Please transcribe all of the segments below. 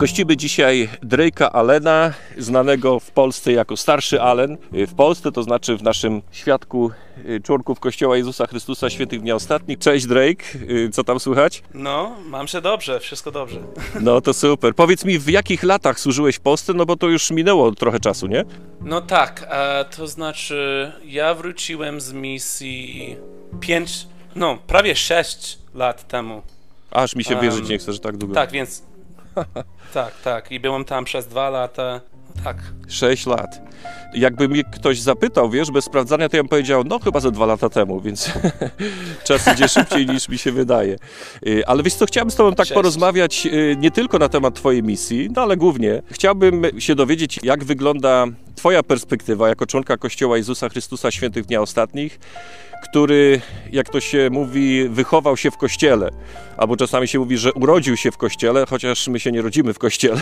Gościmy dzisiaj Drake'a Allena, znanego w Polsce jako starszy Allen. W Polsce, to znaczy w naszym świadku y, członków Kościoła Jezusa Chrystusa Świętych Dnia Ostatnich. Cześć Drake, y, co tam słychać? No, mam się dobrze, wszystko dobrze. No to super. Powiedz mi, w jakich latach służyłeś w Polsce? No bo to już minęło trochę czasu, nie? No tak, e, to znaczy ja wróciłem z misji 5, no prawie 6 lat temu. Aż mi się wierzyć nie chce, że tak długo. Tak, więc tak, tak i byłem tam przez dwa lata. Tak, 6 lat. Jakby mnie ktoś zapytał, wiesz, bez sprawdzania, to ja bym powiedział, no chyba ze dwa lata temu, więc czas idzie szybciej niż mi się wydaje. Y, Ale wiesz co, chciałbym z tobą tak Cześć. porozmawiać y, nie tylko na temat twojej misji, no ale głównie chciałbym się dowiedzieć, jak wygląda twoja perspektywa jako członka Kościoła Jezusa Chrystusa Świętych Dnia Ostatnich, który, jak to się mówi, wychował się w Kościele. Albo czasami się mówi, że urodził się w Kościele, chociaż my się nie rodzimy w Kościele.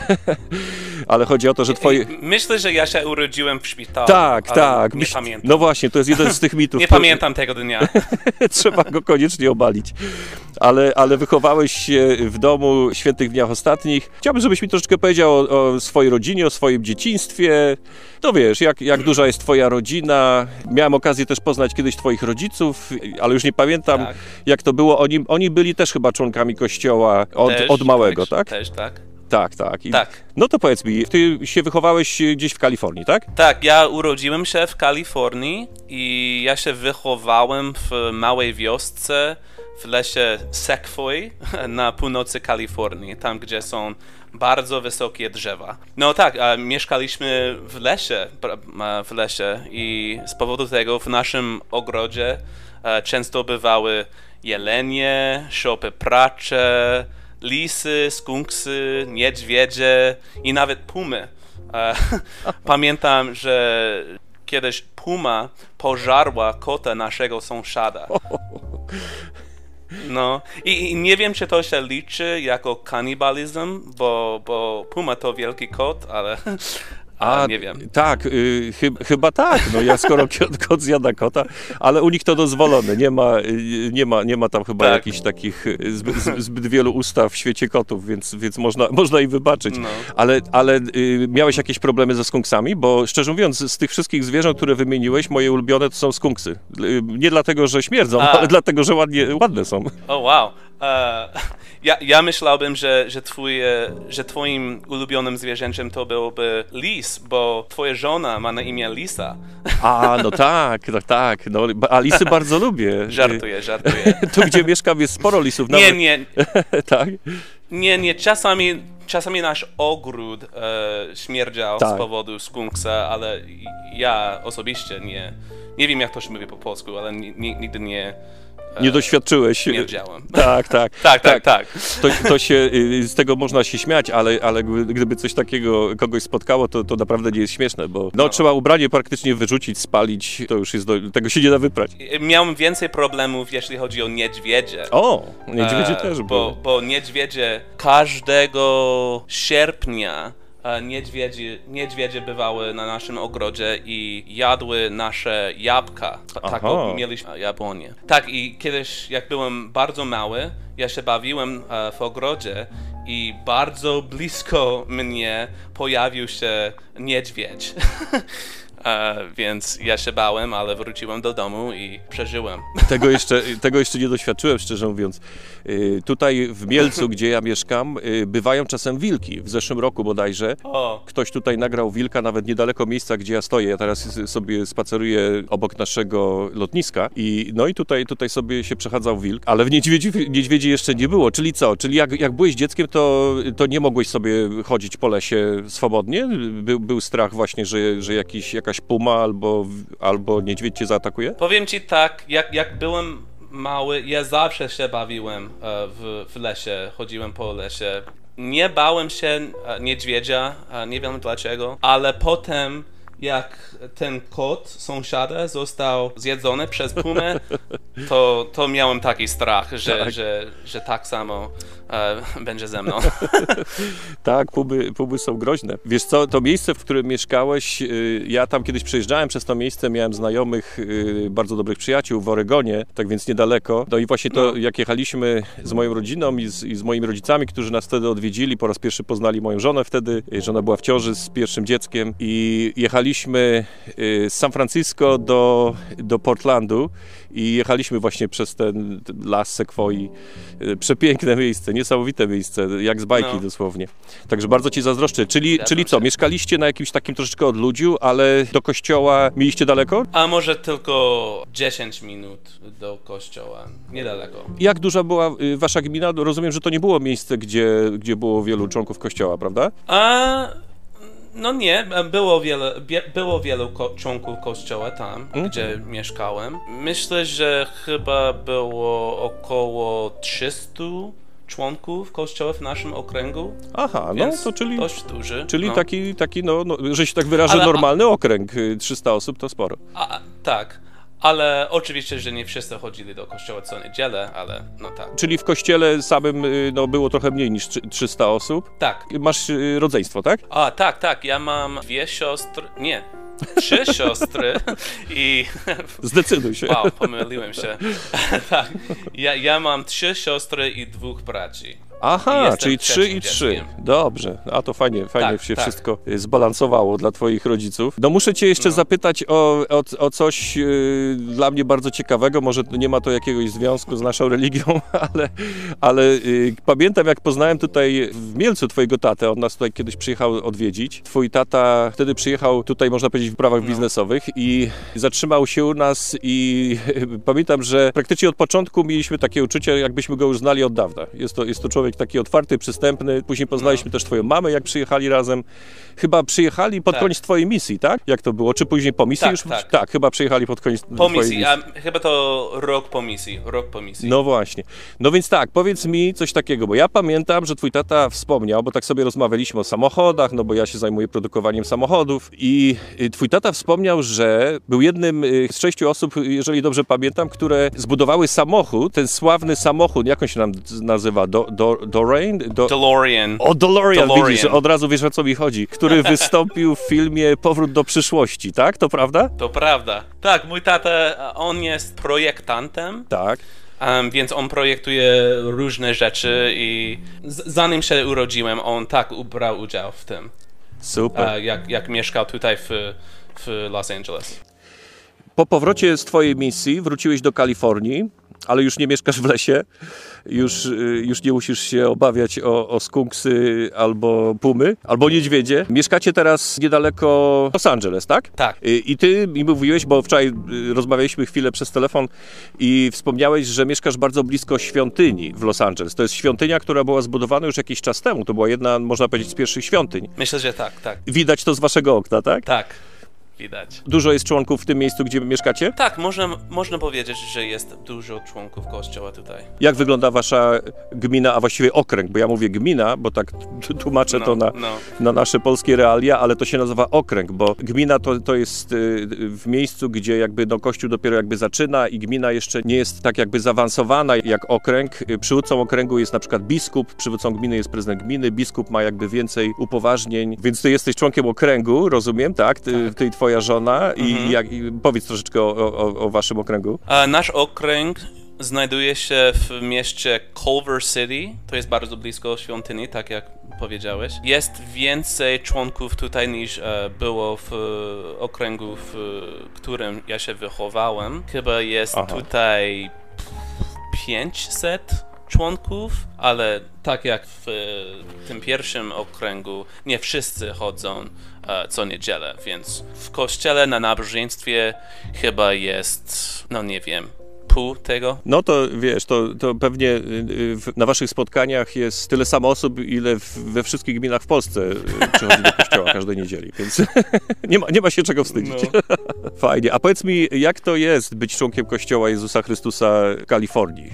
ale chodzi o to, że twoje... Myślę, że ja się urodziłem w szpitalu. Tak, tak. Nie pamiętam. No właśnie, to jest jeden z tych mitów. nie który- pamiętam tego dnia. Trzeba go koniecznie obalić. Ale, ale wychowałeś się w domu świętych dniach ostatnich. Chciałbym, żebyś mi troszeczkę powiedział o, o swojej rodzinie, o swoim dzieciństwie. No wiesz, jak, jak duża jest twoja rodzina. Miałem okazję też poznać kiedyś twoich rodziców, ale już nie pamiętam, Tak. jak to było. Oni, oni byli też chyba członkami kościoła od, Też, od małego, też, tak? Też, tak. Tak, tak. I, Tak. No to powiedz mi, ty się wychowałeś gdzieś w Kalifornii, tak? Tak, ja urodziłem się w Kalifornii i ja się wychowałem w małej wiosce w lesie Sequoia na północy Kalifornii, tam gdzie są bardzo wysokie drzewa. No tak, a mieszkaliśmy w lesie, w lesie i z powodu tego w naszym ogrodzie e, często bywały jelenie, szopy pracze, lisy, skunksy, niedźwiedzie i nawet pumy. E, Pamiętam, że kiedyś puma pożarła kota naszego sąsiada. No i, i nie wiem, czy to się liczy jako kanibalizm, bo, bo puma to wielki kot, ale, ale nie wiem. Tak, y, chyb, chyba tak. No ja skoro kot, zjada kota, ale u nich to dozwolone. Nie ma, y, nie ma, nie ma tam chyba Tak. jakichś takich y, zbyt, zbyt wielu ustaw w świecie kotów, więc, więc można, można im wybaczyć. No. Ale, ale y, miałeś jakieś problemy ze skunksami? Bo szczerze mówiąc, z tych wszystkich zwierząt, które wymieniłeś, moje ulubione to są skunksy. Y, Nie dlatego, że śmierdzą, A. ale dlatego, że ładnie, ładne są. O wow. Ja, ja myślałbym, że, że, twój, e, że twoim ulubionym zwierzęciem to byłby lis, bo twoja żona ma na imię Lisa. A, no tak, no tak. No, a lisy bardzo lubię. Żartuję, żartuję. Y, Tu, gdzie mieszkam, jest sporo lisów. Nie, Nawet, nie, tak? Nie, nie, czasami, czasami nasz ogród e, śmierdział Tak. z powodu skunksa, ale ja osobiście nie, nie wiem jak to się mówi po polsku, ale ni, ni, nigdy nie Nie doświadczyłeś. śmierdziałem. Tak, tak. Tak, tak, tak. To, to się, y, z tego można się śmiać, ale, ale gdyby coś takiego kogoś spotkało, to, to naprawdę nie jest śmieszne, bo no, No. trzeba ubranie praktycznie wyrzucić, spalić, to już jest, do, tego się nie da wyprać. Miałem więcej problemów, jeśli chodzi o niedźwiedzie. O, niedźwiedzie E, też bo, było. bo niedźwiedzie każdego sierpnia e, niedźwiedzie, bywały na naszym ogrodzie i jadły nasze jabłka. Ta- Aha. Mieliśmy jabłonię. Tak i kiedyś jak byłem bardzo mały, ja się bawiłem e, w ogrodzie i bardzo blisko mnie pojawił się niedźwiedź. E, więc ja się bałem, ale wróciłem do domu i przeżyłem. Tego jeszcze, tego jeszcze nie doświadczyłem, szczerze mówiąc. Y, Tutaj w Mielcu, gdzie ja mieszkam, y, bywają czasem wilki. W zeszłym roku bodajże O, ktoś tutaj nagrał wilka nawet niedaleko miejsca, gdzie ja stoję. Ja teraz sobie spaceruję obok naszego lotniska i no i tutaj, tutaj sobie się przechadzał wilk, ale w niedźwiedzi, niedźwiedzi jeszcze nie było. Czyli co? Czyli jak, jak byłeś dzieckiem, to, to nie mogłeś sobie chodzić po lesie swobodnie? Był, był strach właśnie, że, że jakiś, jakaś puma albo, albo niedźwiedź cię zaatakuje? Powiem ci tak, jak, jak byłem mały, ja zawsze się bawiłem e, w, w lesie, chodziłem po lesie. Nie bałem się e, niedźwiedzia, e, nie wiem dlaczego, ale potem jak ten kot sąsiada został zjedzony przez pumę, to, to miałem taki strach, że, Tak. że, że tak samo e, będzie ze mną. Tak, puby, puby są groźne. Wiesz co, to miejsce, w którym mieszkałeś, y, ja tam kiedyś przejeżdżałem przez to miejsce, miałem znajomych, y, bardzo dobrych przyjaciół w Oregonie, tak więc niedaleko. No i właśnie to, No. jak jechaliśmy z moją rodziną i z, i z moimi rodzicami, którzy nas wtedy odwiedzili, po raz pierwszy poznali moją żonę wtedy, y, żona była w ciąży z pierwszym dzieckiem i jechaliśmy y, z San Francisco do, do Portlandu i jechaliśmy właśnie przez ten, las sekwoi. Y, Przepiękne miejsce, niesamowite miejsce, jak z bajki No. dosłownie. Także bardzo ci zazdroszczę. Czyli, czyli co, mieszkaliście na jakimś takim troszeczkę odludziu, ale do kościoła mieliście daleko? A może tylko 10 minut do kościoła, niedaleko. Jak duża była y, wasza gmina? Rozumiem, że to nie było miejsce, gdzie, gdzie było wielu członków kościoła, prawda? A no nie, było wiele, było wielu ko- członków kościoła tam, gdzie mieszkałem. Myślę, że chyba było około 300 członków kościoła w naszym okręgu. Aha, no to czyli, dość duży. czyli no. taki, taki no, no, że się tak wyrażę, Ale- a- normalny okręg. y, 300 osób to sporo. A, tak, ale oczywiście, że nie wszyscy chodzili do kościoła co niedzielę, ale no tak. Czyli w kościele samym y, no, było trochę mniej niż trzy- 300 osób. Tak. Masz y, rodzeństwo, tak? A, tak, tak, ja mam dwie siostry, nie, trzy siostry i Zdecyduj się. Wow, pomyliłem się. tak. Ja, ja mam trzy siostry i dwóch braci. Aha, czyli trzy trzecim i trzy. dzieckiem. Dobrze, a to fajnie, fajnie Tak, się tak. wszystko y, zbalansowało dla twoich rodziców. No muszę cię jeszcze No. zapytać o, o, o coś y, dla mnie bardzo ciekawego, może nie ma to jakiegoś związku z naszą religią, ale, ale y, pamiętam jak poznałem tutaj w Mielcu twojego tatę, on nas tutaj kiedyś przyjechał odwiedzić. Twój tata wtedy przyjechał tutaj, można powiedzieć, w prawach No. biznesowych i zatrzymał się u nas i pamiętam, że praktycznie od początku mieliśmy takie uczucie, jakbyśmy go już znali od dawna. Jest to, jest to człowiek taki otwarty, przystępny. Później poznaliśmy No. też twoją mamę, jak przyjechali razem. Chyba przyjechali pod Tak. koniec twojej misji, tak? Jak to było? Czy później po misji Tak, już? tak. chyba przyjechali pod koniec Po twojej misji, a chyba to rok po misji, rok po misji. no właśnie. No więc tak, powiedz mi coś takiego, bo ja pamiętam, że twój tata wspomniał, bo tak sobie rozmawialiśmy o samochodach, no bo ja się zajmuję produkowaniem samochodów i y, twój tata wspomniał, że był jednym y, z sześciu osób, jeżeli dobrze pamiętam, które zbudowały samochód, ten sławny samochód, jak on się nam nazywa? Do, do, Doreen? Do, DeLorean. o, DeLorean, DeLorean. widzisz, od razu wiesz o co mi chodzi, który wystąpił w filmie Powrót do przyszłości, tak? To prawda? To prawda. Tak, mój tata, on jest projektantem, Tak. em, więc on projektuje różne rzeczy i zanim się urodziłem, on tak brał udział w tym, Super. e, jak, jak mieszkał tutaj w, w Los Angeles. Po powrocie z Twojej misji wróciłeś do Kalifornii, ale już nie mieszkasz w lesie, już, y, już nie musisz się obawiać o, o skunksy albo pumy, albo niedźwiedzie. Mieszkacie teraz niedaleko Los Angeles, tak? Tak. Y, I ty mi mówiłeś, bo wczoraj y, rozmawialiśmy chwilę przez telefon i wspomniałeś, że mieszkasz bardzo blisko świątyni w Los Angeles. To jest świątynia, która była zbudowana już jakiś czas temu. To była jedna, można powiedzieć, z pierwszych świątyń. Myślę, że tak, tak, Widać to z waszego okna, tak? tak, widać. Dużo jest członków w tym miejscu, gdzie mieszkacie? Tak, można, można powiedzieć, że jest dużo członków kościoła tutaj. Jak wygląda wasza gmina, a właściwie okręg? Bo ja mówię gmina, bo tak tłumaczę No, to na, no. na nasze polskie realia, ale to się nazywa okręg, bo gmina to, to jest y, w miejscu, gdzie jakby no, kościół dopiero jakby zaczyna i gmina jeszcze nie jest tak jakby zaawansowana jak okręg. Y, Przywódcą okręgu jest na przykład biskup, przywódcą gminy jest prezydent gminy, biskup ma jakby więcej upoważnień, więc ty jesteś członkiem okręgu, rozumiem, tak? Ty, Tak. ty i twoja żona i, Mhm. jak, i powiedz troszeczkę o, o, o waszym okręgu. A nasz okręg znajduje się w mieście Culver City. To jest bardzo blisko świątyni, tak jak powiedziałeś. Jest więcej członków tutaj niż e, było w e, okręgu, w e, którym ja się wychowałem. Chyba jest Aha. tutaj 500 członków, ale tak jak w tym pierwszym okręgu, nie wszyscy chodzą e, co niedzielę, więc w kościele na nabożeństwie chyba jest, no nie wiem, tego. No to wiesz, to, to pewnie y, y, na waszych spotkaniach jest tyle samo osób, ile we wszystkich gminach w Polsce y, przychodzi do kościoła każdej niedzieli, więc nie, ma, nie ma się czego wstydzić. No. Fajnie. A powiedz mi, jak to jest być członkiem Kościoła Jezusa Chrystusa w Kalifornii?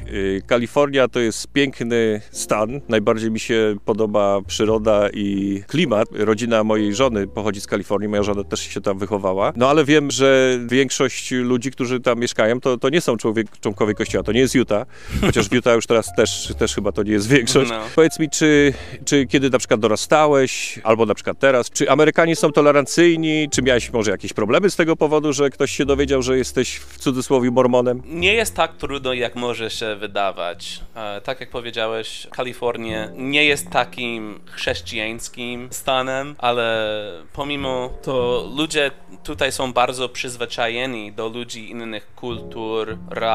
Kalifornia to jest piękny stan. Najbardziej mi się podoba przyroda i klimat. Rodzina mojej żony pochodzi z Kalifornii, moja żona też się tam wychowała. No ale wiem, że większość ludzi, którzy tam mieszkają, to, to nie są człowiek, członkowie kościoła. To nie jest Utah, chociaż w Utah już teraz też, też chyba to nie jest większość. No. Powiedz mi, czy, czy kiedy na przykład dorastałeś, albo na przykład teraz, czy Amerykanie są tolerancyjni, czy miałeś może jakieś problemy z tego powodu, że ktoś się dowiedział, że jesteś w cudzysłowie mormonem? Nie jest tak trudno, jak może się wydawać. E, tak jak powiedziałeś, Kalifornia nie jest takim chrześcijańskim stanem, ale pomimo to ludzie tutaj są bardzo przyzwyczajeni do ludzi innych kultur, ras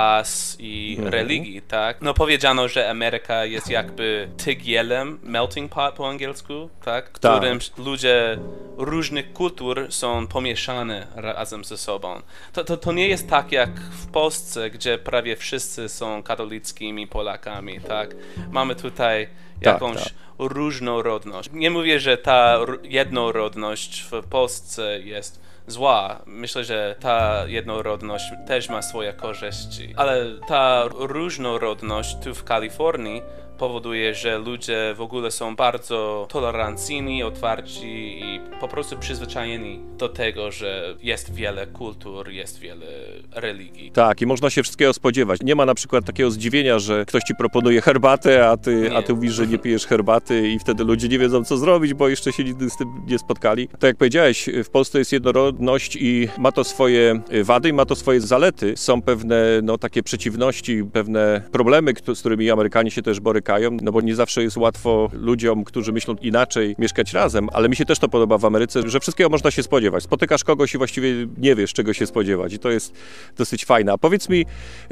i religii, tak? No powiedziano, że Ameryka jest jakby tygielem, melting pot po angielsku, tak? Którym ludzie różnych kultur są pomieszane razem ze sobą. To, to, to nie jest tak jak w Polsce, gdzie prawie wszyscy są katolickimi Polakami, tak? Mamy tutaj jakąś tak. różnorodność. Nie mówię, że ta jednorodność w Polsce jest zła. Myślę, że ta jednorodność też ma swoje korzyści. Ale ta różnorodność tu w Kalifornii powoduje, że ludzie w ogóle są bardzo tolerancyjni, otwarci i po prostu przyzwyczajeni do tego, że jest wiele kultur, jest wiele religii. Tak, i można się wszystkiego spodziewać. Nie ma na przykład takiego zdziwienia, że ktoś ci proponuje herbatę, a ty, a ty mówisz, że nie pijesz herbaty i wtedy ludzie nie wiedzą, co zrobić, bo jeszcze się nigdy z tym nie spotkali. Tak jak powiedziałeś, w Polsce jest jednorodność i ma to swoje wady i ma to swoje zalety. Są pewne no, takie przeciwności, pewne problemy, z którymi Amerykanie się też borykają no bo nie zawsze jest łatwo ludziom, którzy myślą inaczej, mieszkać razem, ale mi się też to podoba w Ameryce, że wszystkiego można się spodziewać. Spotykasz kogoś i właściwie nie wiesz, czego się spodziewać i to jest dosyć fajne. A powiedz mi,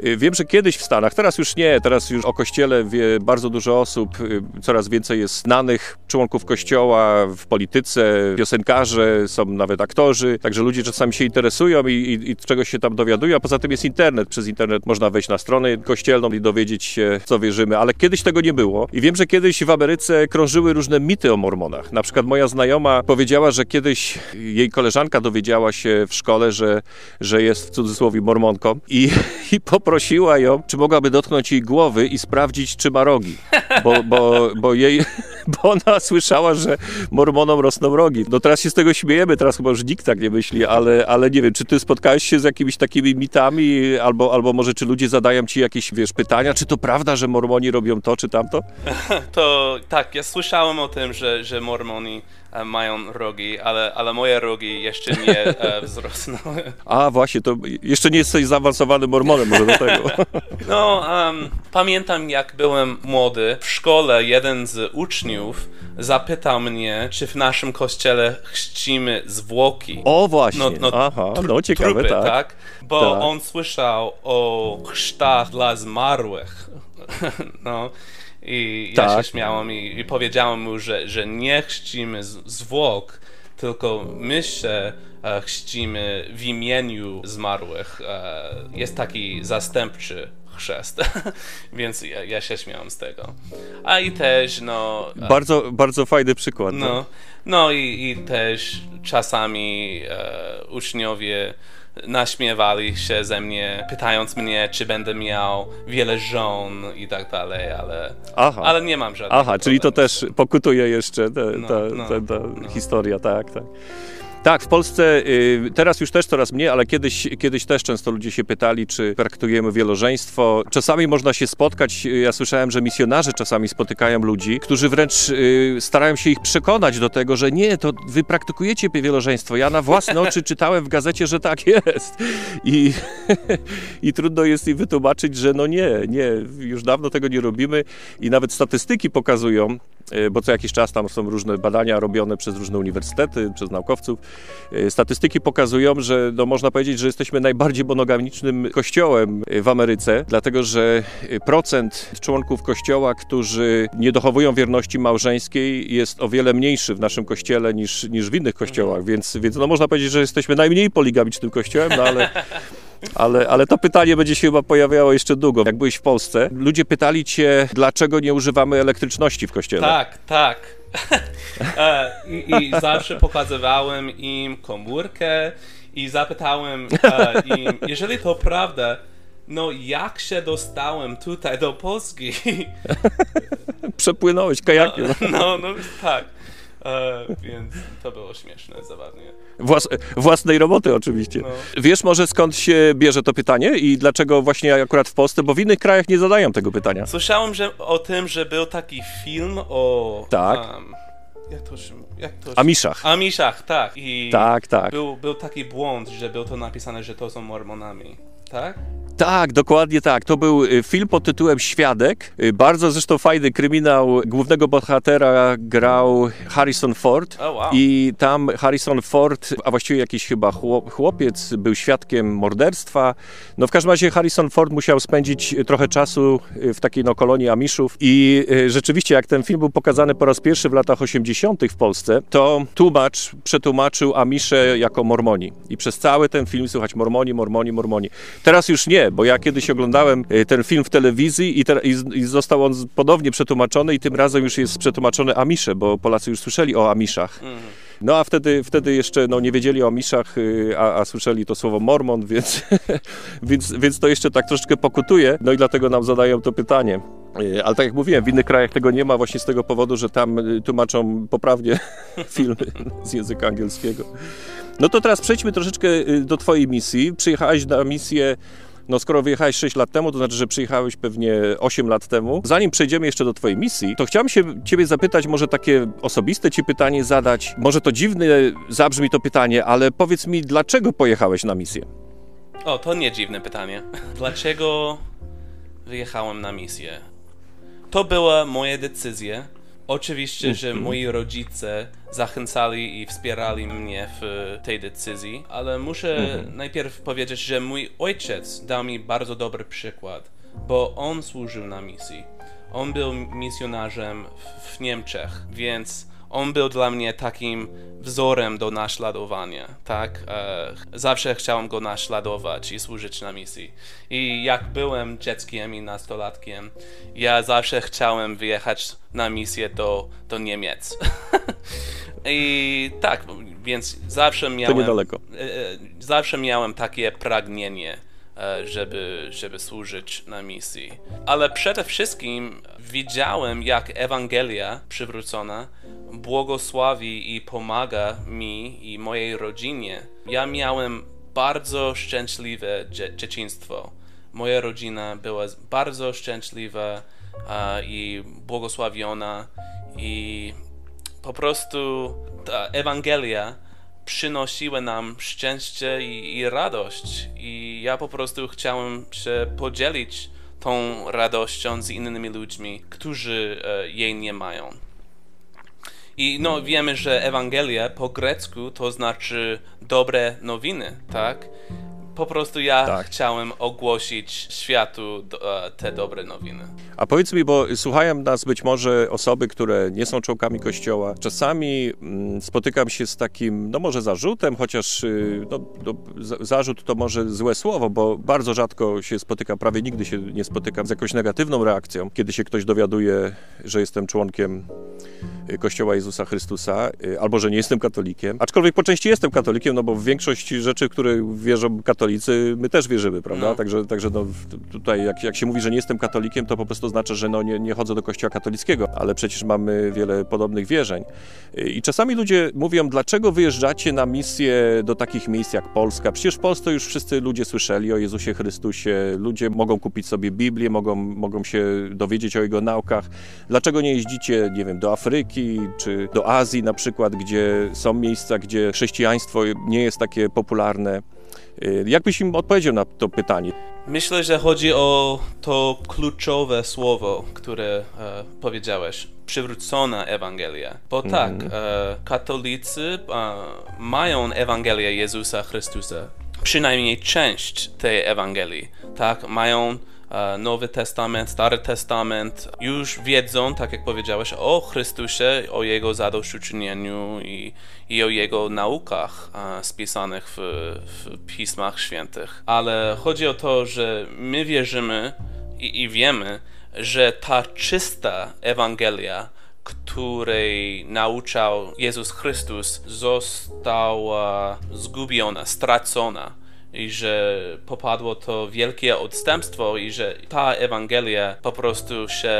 y, wiem, że kiedyś w Stanach, teraz już nie, teraz już o Kościele wie bardzo dużo osób, y, coraz więcej jest znanych członków Kościoła w polityce, piosenkarze, są nawet aktorzy, także ludzie czasami się interesują i, i, i czegoś się tam dowiadują, a poza tym jest internet. Przez internet można wejść na stronę kościelną i dowiedzieć się, co wierzymy, ale kiedyś tego nie było. I wiem, że kiedyś w Ameryce krążyły różne mity o mormonach. Na przykład moja znajoma powiedziała, że kiedyś jej koleżanka dowiedziała się w szkole, że, że jest w cudzysłowie mormonką i, i poprosiła ją, czy mogłaby dotknąć jej głowy i sprawdzić, czy ma rogi. Bo, bo, bo jej, bo ona słyszała, że mormonom rosną rogi. No teraz się z tego śmiejemy, teraz chyba już nikt tak nie myśli, ale, ale nie wiem, czy ty spotkałeś się z jakimiś takimi mitami, albo, albo może czy ludzie zadają ci jakieś, wiesz, pytania, czy to prawda, że mormoni robią to, czy tamto? To tak, ja słyszałem o tym, że, że mormoni mają rogi, ale, ale moje rogi jeszcze nie e, wzrosnęły. A właśnie, to jeszcze nie jesteś zaawansowanym mormonem może do tego. No, um, pamiętam jak byłem młody, w szkole jeden z uczniów zapytał mnie, czy w naszym kościele chrzcimy zwłoki. O właśnie, no, no, aha, no ciekawe, trupy, tak. tak. Bo Tak. on słyszał o chrztach dla zmarłych. no. I ja Tak. się śmiałem i, i powiedziałem mu, że, że nie chrzcimy z- zwłok, tylko my się e, chrzcimy w imieniu zmarłych. E, jest taki zastępczy chrzest, więc ja, ja się śmiałem z tego. A i też, no... e, Bardzo, bardzo fajny przykład. no, no i, i też czasami e, uczniowie naśmiewali się ze mnie, pytając mnie, czy będę miał wiele żon i tak dalej, ale, Aha. ale nie mam żadnych Aha, czyli to też pokutuje jeszcze ta, No, ta, no, ta, ta no. historia, tak, tak. Tak, w Polsce y, teraz już też coraz mniej, ale kiedyś, kiedyś też często ludzie się pytali, czy praktykujemy wielożeństwo. Czasami można się spotkać, y, ja słyszałem, że misjonarze czasami spotykają ludzi, którzy wręcz y, starają się ich przekonać do tego, że nie, to wy praktykujecie wielożeństwo. Ja na własne oczy czytałem w gazecie, że tak jest. I, I trudno jest im wytłumaczyć, że no nie, nie, już dawno tego nie robimy i nawet statystyki pokazują, bo co jakiś czas tam są różne badania robione przez różne uniwersytety, przez naukowców. E, Statystyki pokazują, że no, można powiedzieć, że jesteśmy najbardziej monogamicznym kościołem e, w Ameryce, dlatego że procent członków kościoła, którzy nie dochowują wierności małżeńskiej jest o wiele mniejszy w naszym kościele niż, niż w innych kościołach, więc, więc no, można powiedzieć, że jesteśmy najmniej poligamicznym kościołem, no ale ale, ale to pytanie będzie się chyba pojawiało jeszcze długo. Jak byłeś w Polsce, ludzie pytali cię, dlaczego nie używamy elektryczności w kościele. Tak, tak. E, I, I zawsze pokazywałem im komórkę i zapytałem e, im, jeżeli to prawda, no jak się dostałem tutaj do Polski? Przepłynąłeś kajakiem. No, no tak. E, więc to było śmieszne, zabawnie. Włas, własnej roboty oczywiście. No. Wiesz może skąd się bierze to pytanie i dlaczego właśnie akurat w Polsce, bo w innych krajach nie zadają tego pytania. Słyszałem że, o tym, że był taki film o... Tak. em, jak to się... Jak to się... Amiszach. Amiszach, tak. I Tak, tak. Był, był taki błąd, że był to napisane, że to są mormonami. Tak? Tak, dokładnie tak. To był y, film pod tytułem Świadek. Y, Bardzo zresztą fajny kryminał. Głównego bohatera grał Harrison Ford. O, wow. I tam Harrison Ford, a właściwie jakiś chyba chłop- chłopiec, był świadkiem morderstwa. No w każdym razie Harrison Ford musiał spędzić trochę czasu y, w takiej no, kolonii Amiszów. I y, rzeczywiście, jak ten film był pokazany po raz pierwszy w latach 80. w Polsce, to tłumacz przetłumaczył Amisze jako Mormoni. I przez cały ten film słychać Mormoni, Mormoni, Mormoni. Teraz już nie, bo ja kiedyś oglądałem y, ten film w telewizji i, te, i, i został on ponownie przetłumaczony i tym razem już jest przetłumaczony Amisze, bo Polacy już słyszeli o Amiszach. No a wtedy, wtedy jeszcze no, nie wiedzieli o Amiszach, y, a, a słyszeli to słowo Mormon, więc, więc, więc to jeszcze tak troszeczkę pokutuje, no i dlatego nam zadają to pytanie. Y, Ale tak jak mówiłem, w innych krajach tego nie ma właśnie z tego powodu, że tam tłumaczą poprawnie filmy z języka angielskiego. No to teraz przejdźmy troszeczkę y, do Twojej misji. Przyjechałeś na misję, no skoro wyjechałeś 6 lat temu, to znaczy, że przyjechałeś pewnie 8 lat temu. Zanim przejdziemy jeszcze do Twojej misji, to chciałem się Ciebie zapytać, może takie osobiste Ci pytanie zadać. Może to dziwne zabrzmi to pytanie, ale powiedz mi, dlaczego pojechałeś na misję? O, to nie dziwne pytanie. Dlaczego wyjechałem na misję? To była moja decyzja. Oczywiście, że moi rodzice zachęcali i wspierali mnie w tej decyzji, ale muszę najpierw powiedzieć, że mój ojciec dał mi bardzo dobry przykład, bo on służył na misji. On był misjonarzem w- w Niemczech, więc on był dla mnie takim wzorem do naśladowania, tak? E, zawsze chciałem go naśladować i służyć na misji. I jak byłem dzieckiem i nastolatkiem, ja zawsze chciałem wyjechać na misję do, do Niemiec. I tak, więc zawsze miałem... niedaleko. e, e, zawsze miałem takie pragnienie, żeby, żeby służyć na misji. Ale przede wszystkim widziałem, jak Ewangelia przywrócona błogosławi i pomaga mi i mojej rodzinie. Ja miałem bardzo szczęśliwe dzie- dzieciństwo. Moja rodzina była bardzo szczęśliwa e, i błogosławiona i po prostu ta Ewangelia przynosiła nam szczęście i, i radość. I ja po prostu chciałem się podzielić tą radością z innymi ludźmi, którzy e, jej nie mają. I no, wiemy, że Ewangelia po grecku to znaczy dobre nowiny, tak? Po prostu ja Tak. chciałem ogłosić światu e, te dobre nowiny. A powiedz mi, bo słuchają nas być może osoby, które nie są członkami Kościoła. Czasami mm, spotykam się z takim, no może zarzutem, chociaż y, no, no, za- zarzut to może złe słowo, bo bardzo rzadko się spotykam, prawie nigdy się nie spotykam z jakąś negatywną reakcją, kiedy się ktoś dowiaduje, że jestem członkiem Kościoła Jezusa Chrystusa, y, albo że nie jestem katolikiem. Aczkolwiek po części jestem katolikiem, no bo w większości rzeczy, które wierzą katolicy, my też wierzymy, prawda? No. Także, także no, tutaj jak, jak się mówi, że nie jestem katolikiem, to po prostu oznacza, że no, nie, nie chodzę do kościoła katolickiego, ale przecież mamy wiele podobnych wierzeń. Y, I czasami ludzie mówią, dlaczego wyjeżdżacie na misję do takich miejsc jak Polska? Przecież w Polsce już wszyscy ludzie słyszeli o Jezusie Chrystusie, ludzie mogą kupić sobie Biblię, mogą, mogą się dowiedzieć o Jego naukach. Dlaczego nie jeździcie, nie wiem, do Afryki czy do Azji na przykład, gdzie są miejsca, gdzie chrześcijaństwo nie jest takie popularne? Y, Jak byś im odpowiedział na to pytanie? Myślę, że chodzi o to kluczowe słowo, które e, powiedziałeś. Przywrócona Ewangelia. Bo tak, e, katolicy e, mają Ewangelię Jezusa Chrystusa. Przynajmniej część tej Ewangelii. Tak, mają Nowy Testament, Stary Testament. Już wiedzą, tak jak powiedziałeś, o Chrystusie, o Jego zadośćuczynieniu i, i o Jego naukach e, spisanych w, w Pismach Świętych. Ale chodzi o to, że my wierzymy i, i wiemy, że ta czysta Ewangelia, której nauczał Jezus Chrystus, została zgubiona, stracona. I że popadło to wielkie odstępstwo i że ta Ewangelia po prostu się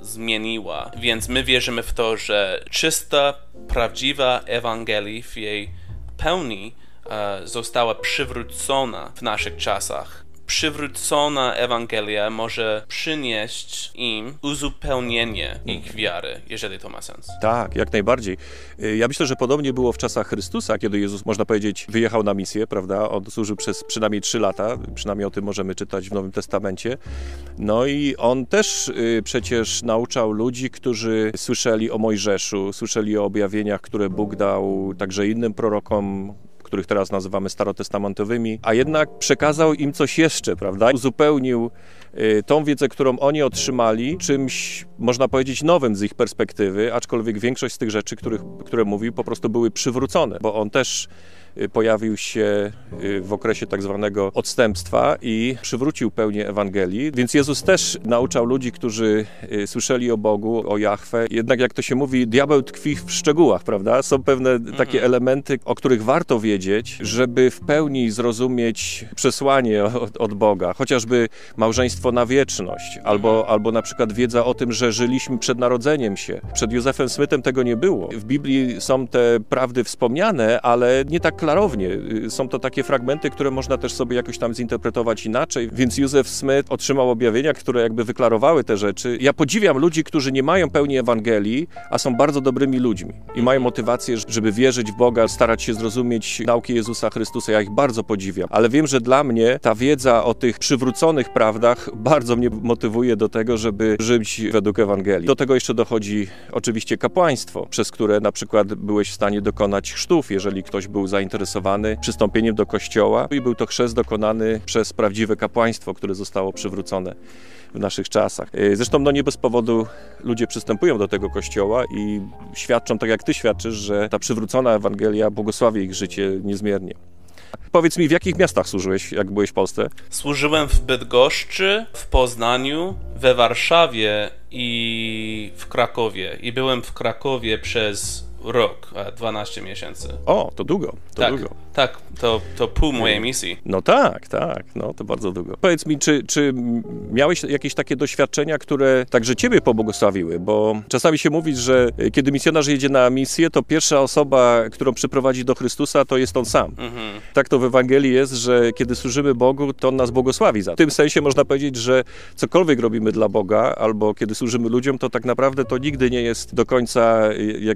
zmieniła. Więc my wierzymy w to, że czysta, prawdziwa Ewangelia w jej pełni e, została przywrócona w naszych czasach przywrócona Ewangelia może przynieść im uzupełnienie ich wiary, jeżeli to ma sens. Tak, jak najbardziej. Y, ja myślę, że podobnie było w czasach Chrystusa, kiedy Jezus, można powiedzieć, wyjechał na misję, prawda? On służył przez przynajmniej trzy lata, przynajmniej o tym możemy czytać w Nowym Testamencie. No i on też y, przecież nauczał ludzi, którzy słyszeli o Mojżeszu, słyszeli o objawieniach, które Bóg dał także innym prorokom, których teraz nazywamy starotestamentowymi, a jednak przekazał im coś jeszcze, prawda? Uzupełnił y, tą wiedzę, którą oni otrzymali, czymś, można powiedzieć, nowym z ich perspektywy, aczkolwiek większość z tych rzeczy, których, które mówił, po prostu były przywrócone, bo on też pojawił się y, w okresie tak zwanego odstępstwa i przywrócił pełnię Ewangelii. Więc Jezus też nauczał ludzi, którzy y, słyszeli o Bogu, o Jahwe. Jednak jak to się mówi, diabeł tkwi w szczegółach, prawda? Są pewne takie mhm. elementy, o których warto wiedzieć, żeby w pełni zrozumieć przesłanie od, od Boga. Chociażby małżeństwo na wieczność, albo, mhm. albo na przykład wiedza o tym, że żyliśmy przed narodzeniem się. Przed Józefem Smytem tego nie było. W Biblii są te prawdy wspomniane, ale nie tak klarownie. Y, są to takie fragmenty, które można też sobie jakoś tam zinterpretować inaczej, więc Józef Smith otrzymał objawienia, które jakby wyklarowały te rzeczy. Ja podziwiam ludzi, którzy nie mają pełni Ewangelii, a są bardzo dobrymi ludźmi i mają motywację, żeby wierzyć w Boga, starać się zrozumieć nauki Jezusa Chrystusa. Ja ich bardzo podziwiam, ale wiem, że dla mnie ta wiedza o tych przywróconych prawdach bardzo mnie motywuje do tego, żeby żyć według Ewangelii. Do tego jeszcze dochodzi oczywiście kapłaństwo, przez które na przykład byłeś w stanie dokonać chrztów, jeżeli ktoś był zainteresowany zainteresowany przystąpieniem do kościoła i był to chrzest dokonany przez prawdziwe kapłaństwo, które zostało przywrócone w naszych czasach. E, zresztą no nie bez powodu ludzie przystępują do tego kościoła i świadczą, tak jak ty świadczysz, że ta przywrócona Ewangelia błogosławi ich życie niezmiernie. Powiedz mi, w jakich miastach służyłeś, jak byłeś w Polsce? Służyłem w Bydgoszczy, w Poznaniu, we Warszawie i w Krakowie. I byłem w Krakowie przez rok, 12 miesięcy. O, to długo, to tak, długo. Tak, to, to pół mojej misji. No tak, tak, no to bardzo długo. Powiedz mi, czy, czy miałeś jakieś takie doświadczenia, które także ciebie pobłogosławiły? Bo czasami się mówi, że kiedy misjonarz jedzie na misję, to pierwsza osoba, którą przyprowadzi do Chrystusa, to jest on sam. Mhm. Tak to w Ewangelii jest, że kiedy służymy Bogu, to on nas błogosławi za to. W tym sensie można powiedzieć, że cokolwiek robimy dla Boga, albo kiedy służymy ludziom, to tak naprawdę to nigdy nie jest do końca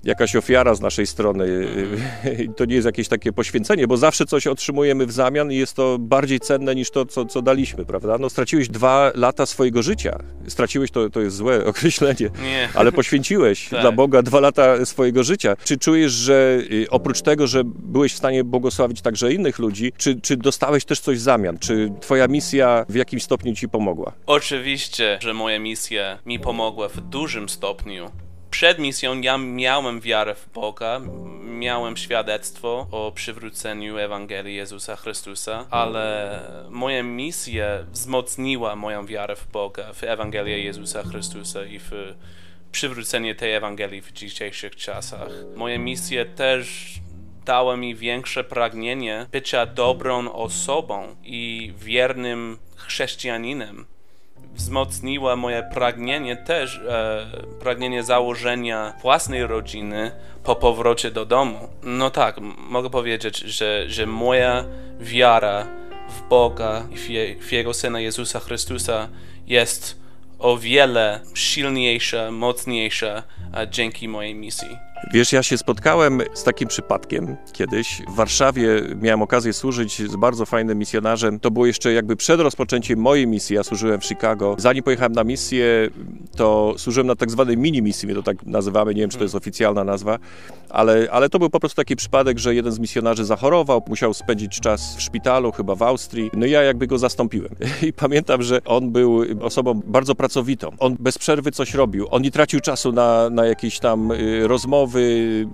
jakaś ofiara z naszej strony. Mhm. To nie jest jakieś takie poświęcenie, bo zawsze coś otrzymujemy w zamian i jest to bardziej cenne niż to, co, co daliśmy, prawda? No straciłeś dwa lata swojego życia. Straciłeś, to, to jest złe określenie, Nie. ale poświęciłeś tak. dla Boga dwa lata swojego życia. Czy czujesz, że y, oprócz tego, że byłeś w stanie błogosławić także innych ludzi, czy, czy dostałeś też coś w zamian? Czy twoja misja w jakimś stopniu ci pomogła? Oczywiście, że moja misja mi pomogła w dużym stopniu przed misją ja miałem wiarę w Boga, miałem świadectwo o przywróceniu Ewangelii Jezusa Chrystusa, ale moja misja wzmocniła moją wiarę w Boga, w Ewangelię Jezusa Chrystusa i w przywrócenie tej Ewangelii w dzisiejszych czasach. Moja misja też dała mi większe pragnienie bycia dobrą osobą i wiernym chrześcijaninem wzmocniła moje pragnienie też, e, pragnienie założenia własnej rodziny po powrocie do domu. No tak, mogę powiedzieć, że, że moja wiara w Boga i w, Je, w Jego Syna Jezusa Chrystusa jest o wiele silniejsza, mocniejsza dzięki mojej misji. Wiesz, ja się spotkałem z takim przypadkiem kiedyś. W Warszawie miałem okazję służyć z bardzo fajnym misjonarzem. To było jeszcze jakby przed rozpoczęciem mojej misji. Ja służyłem w Chicago. Zanim pojechałem na misję, to służyłem na tak zwanej mini misji, my to tak nazywamy. Nie wiem, czy to jest oficjalna nazwa, ale, ale to był po prostu taki przypadek, że jeden z misjonarzy zachorował, musiał spędzić czas w szpitalu, chyba w Austrii. No ja jakby go zastąpiłem. I pamiętam, że on był osobą bardzo pracowitą. On bez przerwy coś robił. On nie tracił czasu na, na jakieś tam y, rozmowy, rozmowy,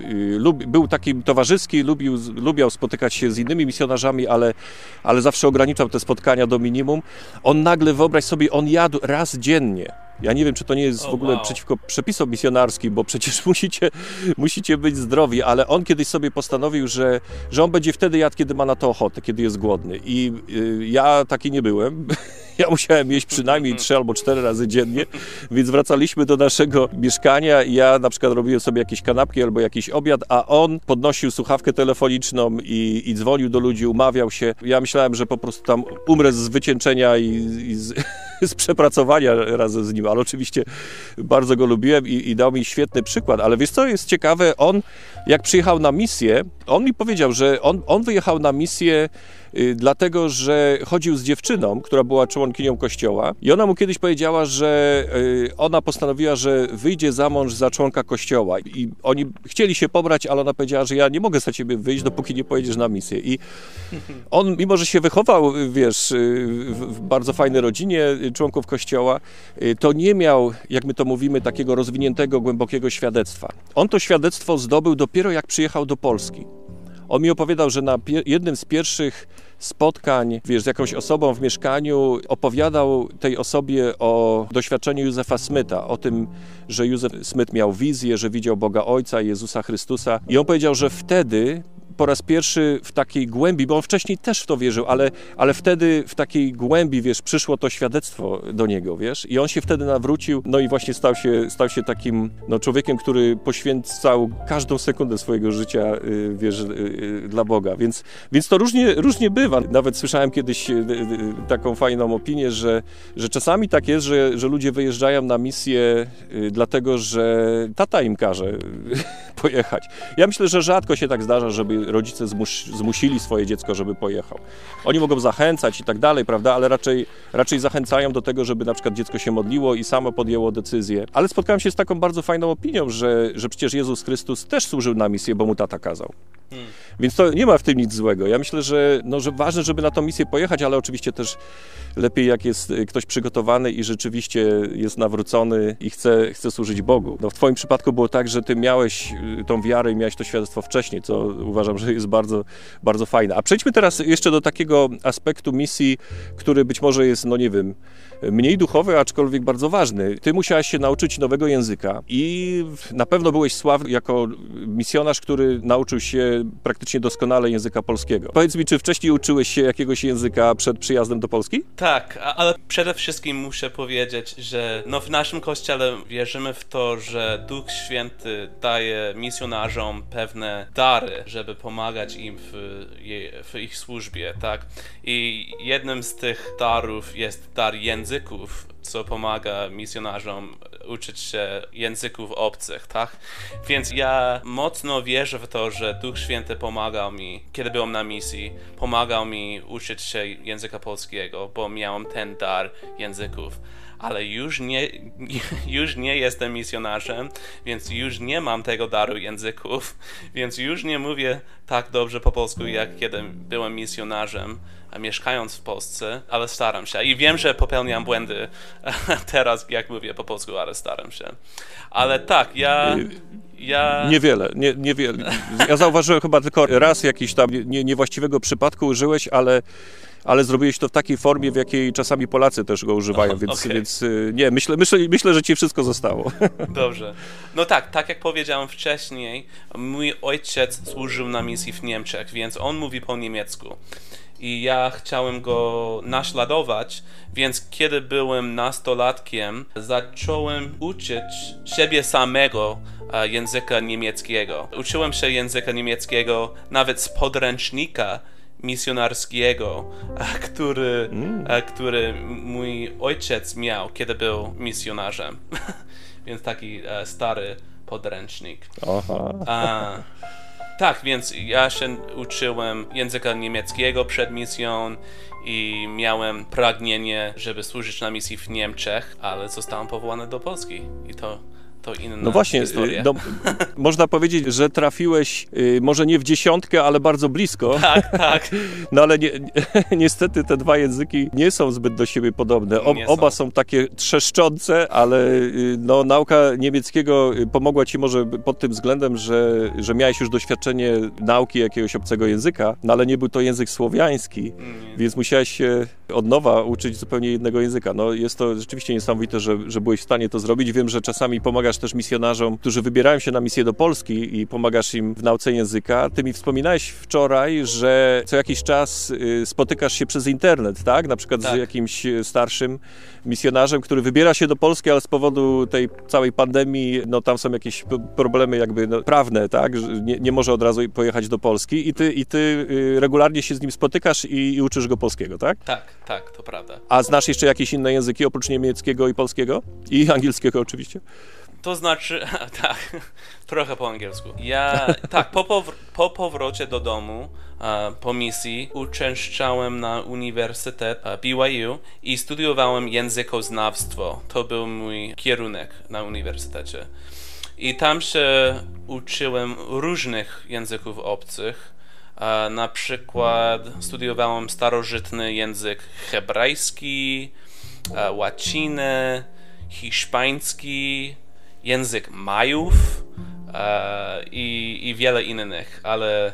y, był taki towarzyski, lubił, lubiał spotykać się z innymi misjonarzami, ale, ale zawsze ograniczał te spotkania do minimum. On nagle, wyobraź sobie, on jadł raz dziennie Ja nie wiem, czy to nie jest w ogóle wow. przeciwko przepisom misjonarskim, bo przecież musicie, musicie być zdrowi, ale on kiedyś sobie postanowił, że, że on będzie wtedy jadł, kiedy ma na to ochotę, kiedy jest głodny. I y, ja taki nie byłem. Ja musiałem jeść przynajmniej trzy albo cztery razy dziennie, więc wracaliśmy do naszego mieszkania i ja na przykład robiłem sobie jakieś kanapki albo jakiś obiad, a on podnosił słuchawkę telefoniczną i, i dzwonił do ludzi, umawiał się. Ja myślałem, że po prostu tam umrę z wycieńczenia i, i z, z przepracowania razem z nim, ale oczywiście bardzo go lubiłem i, i dał mi świetny przykład. Ale wiesz co jest ciekawe, on jak przyjechał na misję, on mi powiedział, że on, on wyjechał na misję y, dlatego, że chodził z dziewczyną, która była członkinią kościoła i ona mu kiedyś powiedziała, że y, ona postanowiła, że wyjdzie za mąż za członka kościoła i oni chcieli się pobrać, ale ona powiedziała, że ja nie mogę za ciebie wyjść, dopóki nie pojedziesz na misję i on, mimo że się wychował, wiesz, y, w, bardzo fajnej rodzinie członków kościoła, to nie miał, jak my to mówimy, takiego rozwiniętego, głębokiego świadectwa. On to świadectwo zdobył dopiero jak przyjechał do Polski. On mi opowiadał, że na jednym z pierwszych spotkań, wiesz, z jakąś osobą w mieszkaniu, opowiadał tej osobie o doświadczeniu Józefa Smyta, o tym, że Józef Smyt miał wizję, że widział Boga Ojca, Jezusa Chrystusa. I on powiedział, że wtedy po raz pierwszy w takiej głębi, bo on wcześniej też w to wierzył, ale, ale wtedy w takiej głębi, wiesz, przyszło to świadectwo do niego, wiesz, i on się wtedy nawrócił, no i właśnie stał się, stał się takim, no, człowiekiem, który poświęcał każdą sekundę swojego życia, y, wiesz, y, y, dla Boga, więc, więc to różnie, różnie bywa. Nawet słyszałem kiedyś taką fajną opinię, że, że czasami tak jest, że, że ludzie wyjeżdżają na misję dlatego, że tata im każe pojechać. Ja myślę, że rzadko się tak zdarza, żeby rodzice zmus zmusili swoje dziecko, żeby pojechał. Oni mogą zachęcać i tak dalej, prawda, ale raczej, raczej zachęcają do tego, żeby na przykład dziecko się modliło i samo podjęło decyzję. Ale spotkałem się z taką bardzo fajną opinią, że, że przecież Jezus Chrystus też służył na misję, bo mu tata kazał. Więc to nie ma w tym nic złego. Ja myślę, że, no, że ważne, żeby na tą misję pojechać, ale oczywiście też lepiej, jak jest y, ktoś przygotowany i rzeczywiście jest nawrócony i chce, chce służyć Bogu. No, w Twoim przypadku było tak, że Ty miałeś y, tą wiarę i miałeś to świadectwo wcześniej, co uważam, że jest bardzo, bardzo fajne. A przejdźmy teraz jeszcze do takiego aspektu misji, który być może jest, no nie wiem, mniej duchowy, aczkolwiek bardzo ważny. Ty musiałeś się nauczyć nowego języka i na pewno byłeś sławny jako misjonarz, który nauczył się praktycznie doskonale języka polskiego. Powiedz mi, czy wcześniej uczyłeś się jakiegoś języka przed przyjazdem do Polski? Tak, ale przede wszystkim muszę powiedzieć, że no w naszym kościele wierzymy w to, że Duch Święty daje misjonarzom pewne dary, żeby pomagać im w, w ich służbie, tak? I jednym z tych darów jest dar języków, co pomaga misjonarzom uczyć się języków obcych, tak? Więc ja mocno wierzę w to, że Duch Święty pomagał mi, kiedy byłem na misji, pomagał mi uczyć się języka polskiego, bo miałem ten dar języków. Ale już nie, już nie jestem misjonarzem, więc już nie mam tego daru języków, więc już nie mówię tak dobrze po polsku, jak kiedy byłem misjonarzem, a mieszkając w Polsce, ale staram się. I wiem, że popełniam błędy teraz, jak mówię po polsku, ale staram się. Ale tak, ja... ja... Niewiele, nie, niewiele. Ja zauważyłem chyba tylko raz jakiś tam nie, niewłaściwego przypadku użyłeś, ale, ale zrobiłeś to w takiej formie, w jakiej czasami Polacy też go używają, więc, okej. więc y, nie, myślę, myślę, myślę, że ci wszystko zostało. Dobrze. No tak, tak jak powiedziałem wcześniej, mój ojciec służył na misji w Niemczech, więc on mówi po niemiecku. I ja chciałem go naśladować, więc kiedy byłem nastolatkiem, zacząłem uczyć siebie samego e, języka niemieckiego. Uczyłem się języka niemieckiego nawet z podręcznika misjonarskiego, który, e, który mój ojciec miał, kiedy był misjonarzem. Więc taki e, stary podręcznik. Aha. A, tak, więc ja się uczyłem języka niemieckiego przed misją i miałem pragnienie, żeby służyć na misji w Niemczech, ale zostałem powołany do Polski i to, to inna No właśnie, historia. y, no, można powiedzieć, że trafiłeś y, może nie w dziesiątkę, ale bardzo blisko. Tak, tak. No ale nie, niestety te dwa języki nie są zbyt do siebie podobne. O, Nie są. oba są takie trzeszczące, ale y, no, nauka niemieckiego y, pomogła ci może pod tym względem, że, że miałeś już doświadczenie nauki jakiegoś obcego języka, no ale nie był to język słowiański, Mm, więc musiałeś się od nowa uczyć zupełnie innego języka. No, jest to rzeczywiście niesamowite, że, że byłeś w stanie to zrobić. Wiem, że czasami pomagasz też misjonarzom, którzy wybierają się na misję do Polski i pomagasz im w nauce języka. Ty mi wspominałeś wczoraj, że co jakiś czas y, spotykasz się przez internet, tak? Na przykład tak. z jakimś y, starszym misjonarzem, który wybiera się do Polski, ale z powodu tej całej pandemii, no tam są jakieś problemy jakby no, prawne, tak? Nie, nie, może od razu pojechać do Polski i ty, i ty y, regularnie się z nim spotykasz i, i uczysz go polskiego, tak? Tak, tak, to prawda. A znasz jeszcze jakieś inne języki oprócz niemieckiego i polskiego? I angielskiego oczywiście? To znaczy, tak, trochę po angielsku. Ja, tak, po, powr po powrocie do domu, po misji, uczęszczałem na Uniwersytet BYU i studiowałem językoznawstwo. To był mój kierunek na uniwersytecie. I tam się uczyłem różnych języków obcych. Uh, na przykład studiowałem starożytny język hebrajski, łacinę, hiszpański, język Majów e, i, i wiele innych, ale,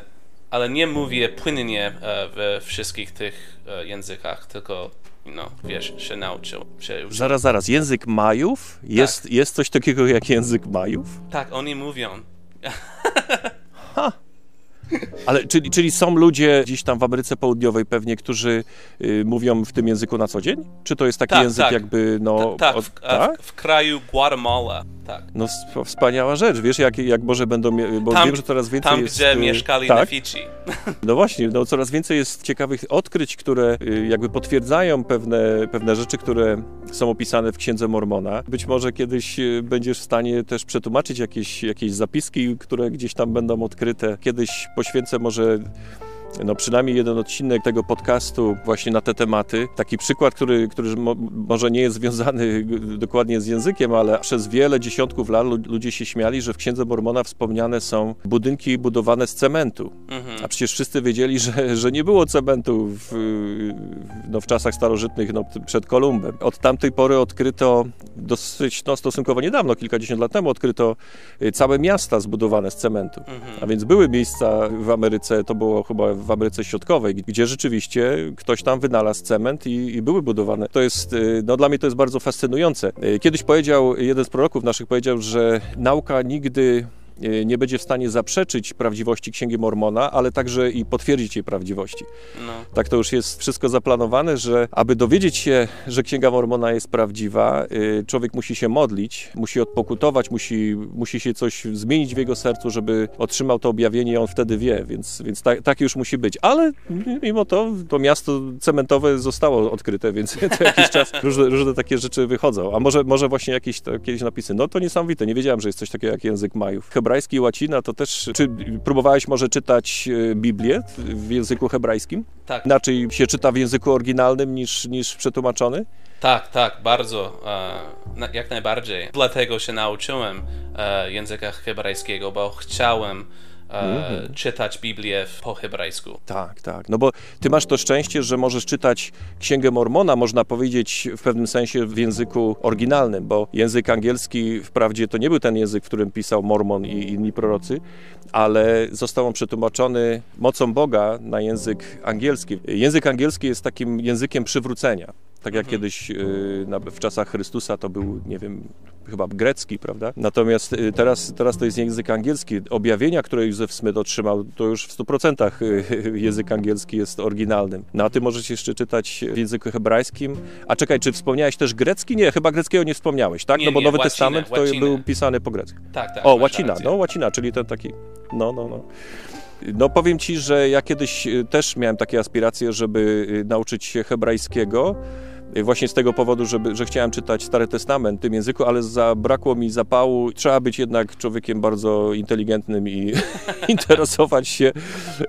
ale nie mówię płynnie e, we wszystkich tych e, językach, tylko no, wiesz, się nauczył. Się zaraz, zaraz, język Majów? Jest, tak. jest coś takiego jak język Majów? Tak, oni mówią. ha. Ale czyli, czyli są ludzie gdzieś tam w Ameryce Południowej pewnie, którzy y, mówią w tym języku na co dzień? Czy to jest taki tak, język tak. jakby, no... Ta, tak, od, w, tak? W, w kraju Guatemala tak. No wspaniała rzecz, wiesz, jak, jak może będą, bo tam, wiem, że coraz więcej tam, jest... Tam, gdzie y, mieszkali tak? Nefici. No właśnie, no coraz więcej jest ciekawych odkryć, które y, jakby potwierdzają pewne, pewne rzeczy, które są opisane w Księdze Mormona. Być może kiedyś y, będziesz w stanie też przetłumaczyć jakieś, jakieś zapiski, które gdzieś tam będą odkryte. Kiedyś poświęcę może no przynajmniej jeden odcinek tego podcastu właśnie na te tematy. Taki przykład, który, który mo, może nie jest związany dokładnie z językiem, ale przez wiele dziesiątków lat ludzie się śmiali, że w Księdze Mormona wspomniane są budynki budowane z cementu. Mhm. A przecież wszyscy wiedzieli, że, że nie było cementu w, no, w czasach starożytnych, no, przed Kolumbem. Od tamtej pory odkryto dosyć, no, stosunkowo niedawno, kilkadziesiąt lat temu, odkryto y, całe miasta zbudowane z cementu. Mhm. A więc były miejsca w Ameryce, to było chyba w Ameryce Środkowej, gdzie rzeczywiście ktoś tam wynalazł cement i, i, były budowane. To jest, y, no dla mnie to jest bardzo fascynujące. Y, kiedyś powiedział, jeden z proroków naszych powiedział, że nauka nigdy nie będzie w stanie zaprzeczyć prawdziwości Księgi Mormona, ale także i potwierdzić jej prawdziwości. No. Tak to już jest wszystko zaplanowane, że aby dowiedzieć się, że Księga Mormona jest prawdziwa, e, człowiek musi się modlić, musi odpokutować, musi, musi się coś zmienić w jego sercu, żeby otrzymał to objawienie i on wtedy wie, więc, więc tak, tak już musi być. Ale mimo to to miasto cementowe zostało odkryte, więc co jakiś czas różne, różne takie rzeczy wychodzą. A może, może właśnie jakieś jakieś napisy. No to niesamowite, nie wiedziałem, że jest coś takiego jak język Majów hebrajski i łacina, to też... Czy próbowałeś może czytać e, Biblię w języku hebrajskim? Tak. Inaczej się czyta w języku oryginalnym niż, niż przetłumaczony? Tak, tak, bardzo. E, jak najbardziej. Dlatego się nauczyłem e, języka hebrajskiego, bo chciałem mm. czytać Biblię po hebrajsku. Tak, tak. No bo ty masz to szczęście, że możesz czytać Księgę Mormona, można powiedzieć w pewnym sensie w języku oryginalnym, bo język angielski wprawdzie to nie był ten język, w którym pisał Mormon i inni prorocy, ale został on przetłumaczony mocą Boga na język angielski. Język angielski jest takim językiem przywrócenia. Tak jak mhm. kiedyś y, w czasach Chrystusa to był, nie wiem, chyba grecki, prawda? Natomiast y, teraz, teraz to jest język angielski. Objawienia, które Józef Smith otrzymał, to już w 100% y, język angielski jest oryginalnym. Na tym możecie jeszcze czytać w języku hebrajskim. A czekaj, czy wspomniałeś też grecki? Nie, chyba greckiego nie wspomniałeś, tak? Nie, no bo nie, Nowy łacinę, Testament to łacinę. był pisany po grecku. Tak, tak. O, łacina, no łacina, czyli ten taki, no, no, no. No powiem Ci, że ja kiedyś też miałem takie aspiracje, żeby nauczyć się hebrajskiego, właśnie z tego powodu, żeby, że chciałem czytać Stary Testament w tym języku, ale zabrakło mi zapału. Trzeba być jednak człowiekiem bardzo inteligentnym i interesować się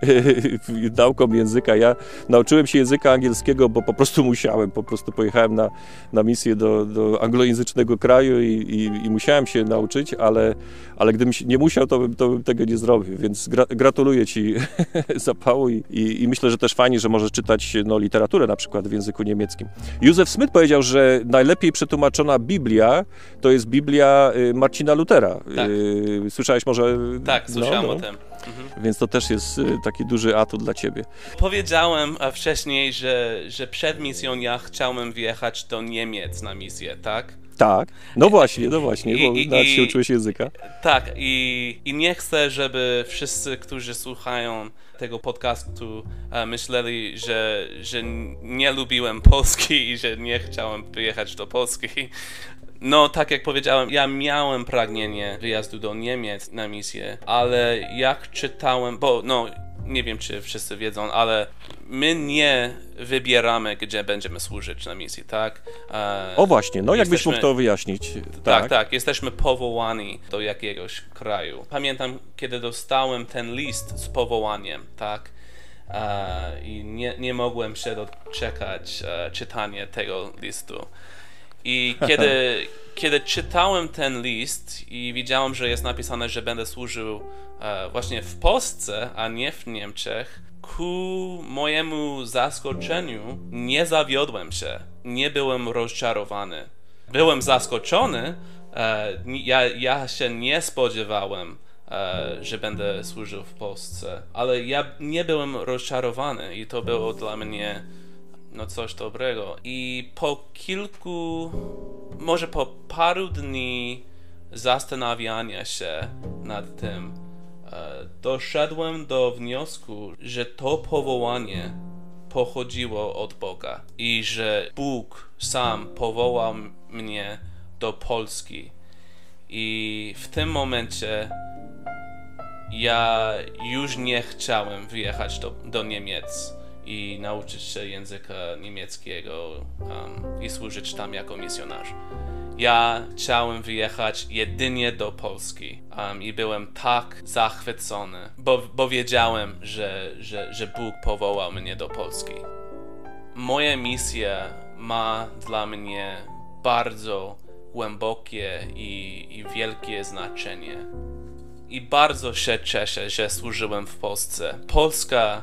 y, nauką języka. Ja nauczyłem się języka angielskiego, bo po prostu musiałem. Po prostu pojechałem na, na misję do, do anglojęzycznego kraju i, i, i musiałem się nauczyć, ale, ale gdybym nie musiał, to bym, to bym tego nie zrobił. Więc gra, gratuluję Ci zapału i, i, i, myślę, że też fajnie, że możesz czytać no, literaturę na przykład w języku niemieckim. Józef Smith powiedział, że najlepiej przetłumaczona Biblia to jest Biblia y, Marcina Lutera. Tak. Y, Słyszałeś może? Tak, słyszałem no, o no. tym. Mhm. Więc to też jest y, taki duży atut dla ciebie. Powiedziałem wcześniej, że, że przed misją ja chciałem wjechać do Niemiec na misję, tak? Tak, no właśnie, no właśnie, bo I- i- nawet się i- uczyłeś języka. Tak, i, i nie chcę, żeby wszyscy, którzy słuchają tego podcastu, e, myśleli, że, że nie lubiłem Polski i że nie chciałem wyjechać do Polski. No, tak jak powiedziałem, ja miałem pragnienie wyjazdu do Niemiec na misję, ale jak czytałem, bo no, nie wiem czy wszyscy wiedzą, ale my nie wybieramy, gdzie będziemy służyć na misji, tak? E, O właśnie, no jakbyś Jesteśmy- mógł to wyjaśnić. tak, tak, jesteśmy powołani do jakiegoś kraju. Pamiętam, kiedy dostałem ten list z powołaniem, tak? E, I nie, nie mogłem się doczekać e, czytania tego listu. I kiedy, kiedy czytałem ten list i widziałem, że jest napisane, że będę służył e, właśnie w Polsce, a nie w Niemczech, ku mojemu zaskoczeniu nie zawiodłem się. Nie byłem rozczarowany. Byłem zaskoczony. E, ja, ja się nie spodziewałem, e, że będę służył w Polsce, ale ja nie byłem rozczarowany i to było dla mnie no coś dobrego. I po kilku, może po paru dni zastanawiania się nad tym, e, doszedłem do wniosku, że to powołanie pochodziło od Boga i że Bóg sam powołał mnie do Polski. I w tym momencie ja już nie chciałem wyjechać do, do Niemiec i nauczyć się języka niemieckiego um, i służyć tam jako misjonarz. Ja chciałem wyjechać jedynie do Polski um, i byłem tak zachwycony, bo, bo wiedziałem, że, że, że Bóg powołał mnie do Polski. Moja misja ma dla mnie bardzo głębokie i, i wielkie znaczenie. I bardzo się cieszę, że służyłem w Polsce. Polska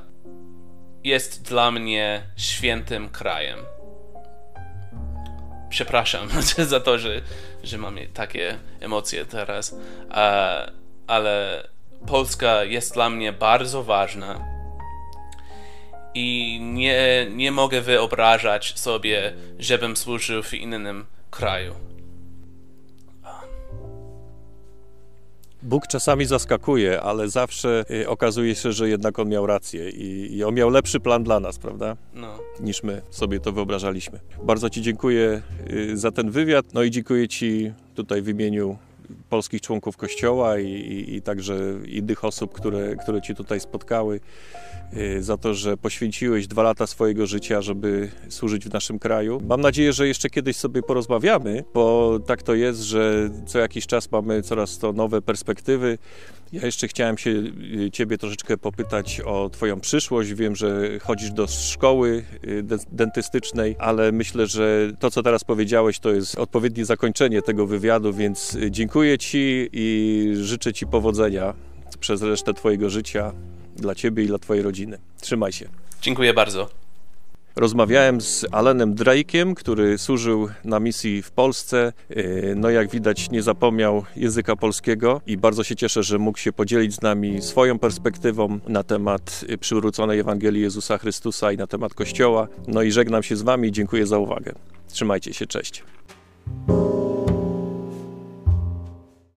jest dla mnie świętym krajem. Przepraszam za to, że, że mam takie emocje teraz, ale Polska jest dla mnie bardzo ważna i nie, nie mogę wyobrażać sobie, żebym służył w innym kraju. Bóg czasami zaskakuje, ale zawsze y, okazuje się, że jednak On miał rację i, i On miał lepszy plan dla nas, prawda? No. Niż my sobie to wyobrażaliśmy. Bardzo Ci dziękuję y, za ten wywiad, no i dziękuję Ci tutaj w imieniu polskich członków Kościoła i, i, i także innych osób, które, które Ci tutaj spotkały, y, za to, że poświęciłeś dwa lata swojego życia, żeby służyć w naszym kraju. Mam nadzieję, że jeszcze kiedyś sobie porozmawiamy, bo tak to jest, że co jakiś czas mamy coraz to nowe perspektywy. Ja jeszcze chciałem się y, Ciebie troszeczkę popytać o Twoją przyszłość. Wiem, że chodzisz do szkoły y, de- dentystycznej, ale myślę, że to, co teraz powiedziałeś, to jest odpowiednie zakończenie tego wywiadu, więc dziękuję Ci i życzę Ci powodzenia przez resztę Twojego życia dla Ciebie i dla Twojej rodziny. Trzymaj się. Dziękuję bardzo. Rozmawiałem z Alenem Drake'iem, który służył na misji w Polsce. Yy, No jak widać nie zapomniał języka polskiego i bardzo się cieszę, że mógł się podzielić z nami swoją perspektywą na temat y, przywróconej Ewangelii Jezusa Chrystusa i na temat Kościoła. No i żegnam się z wami dziękuję za uwagę. Trzymajcie się, cześć.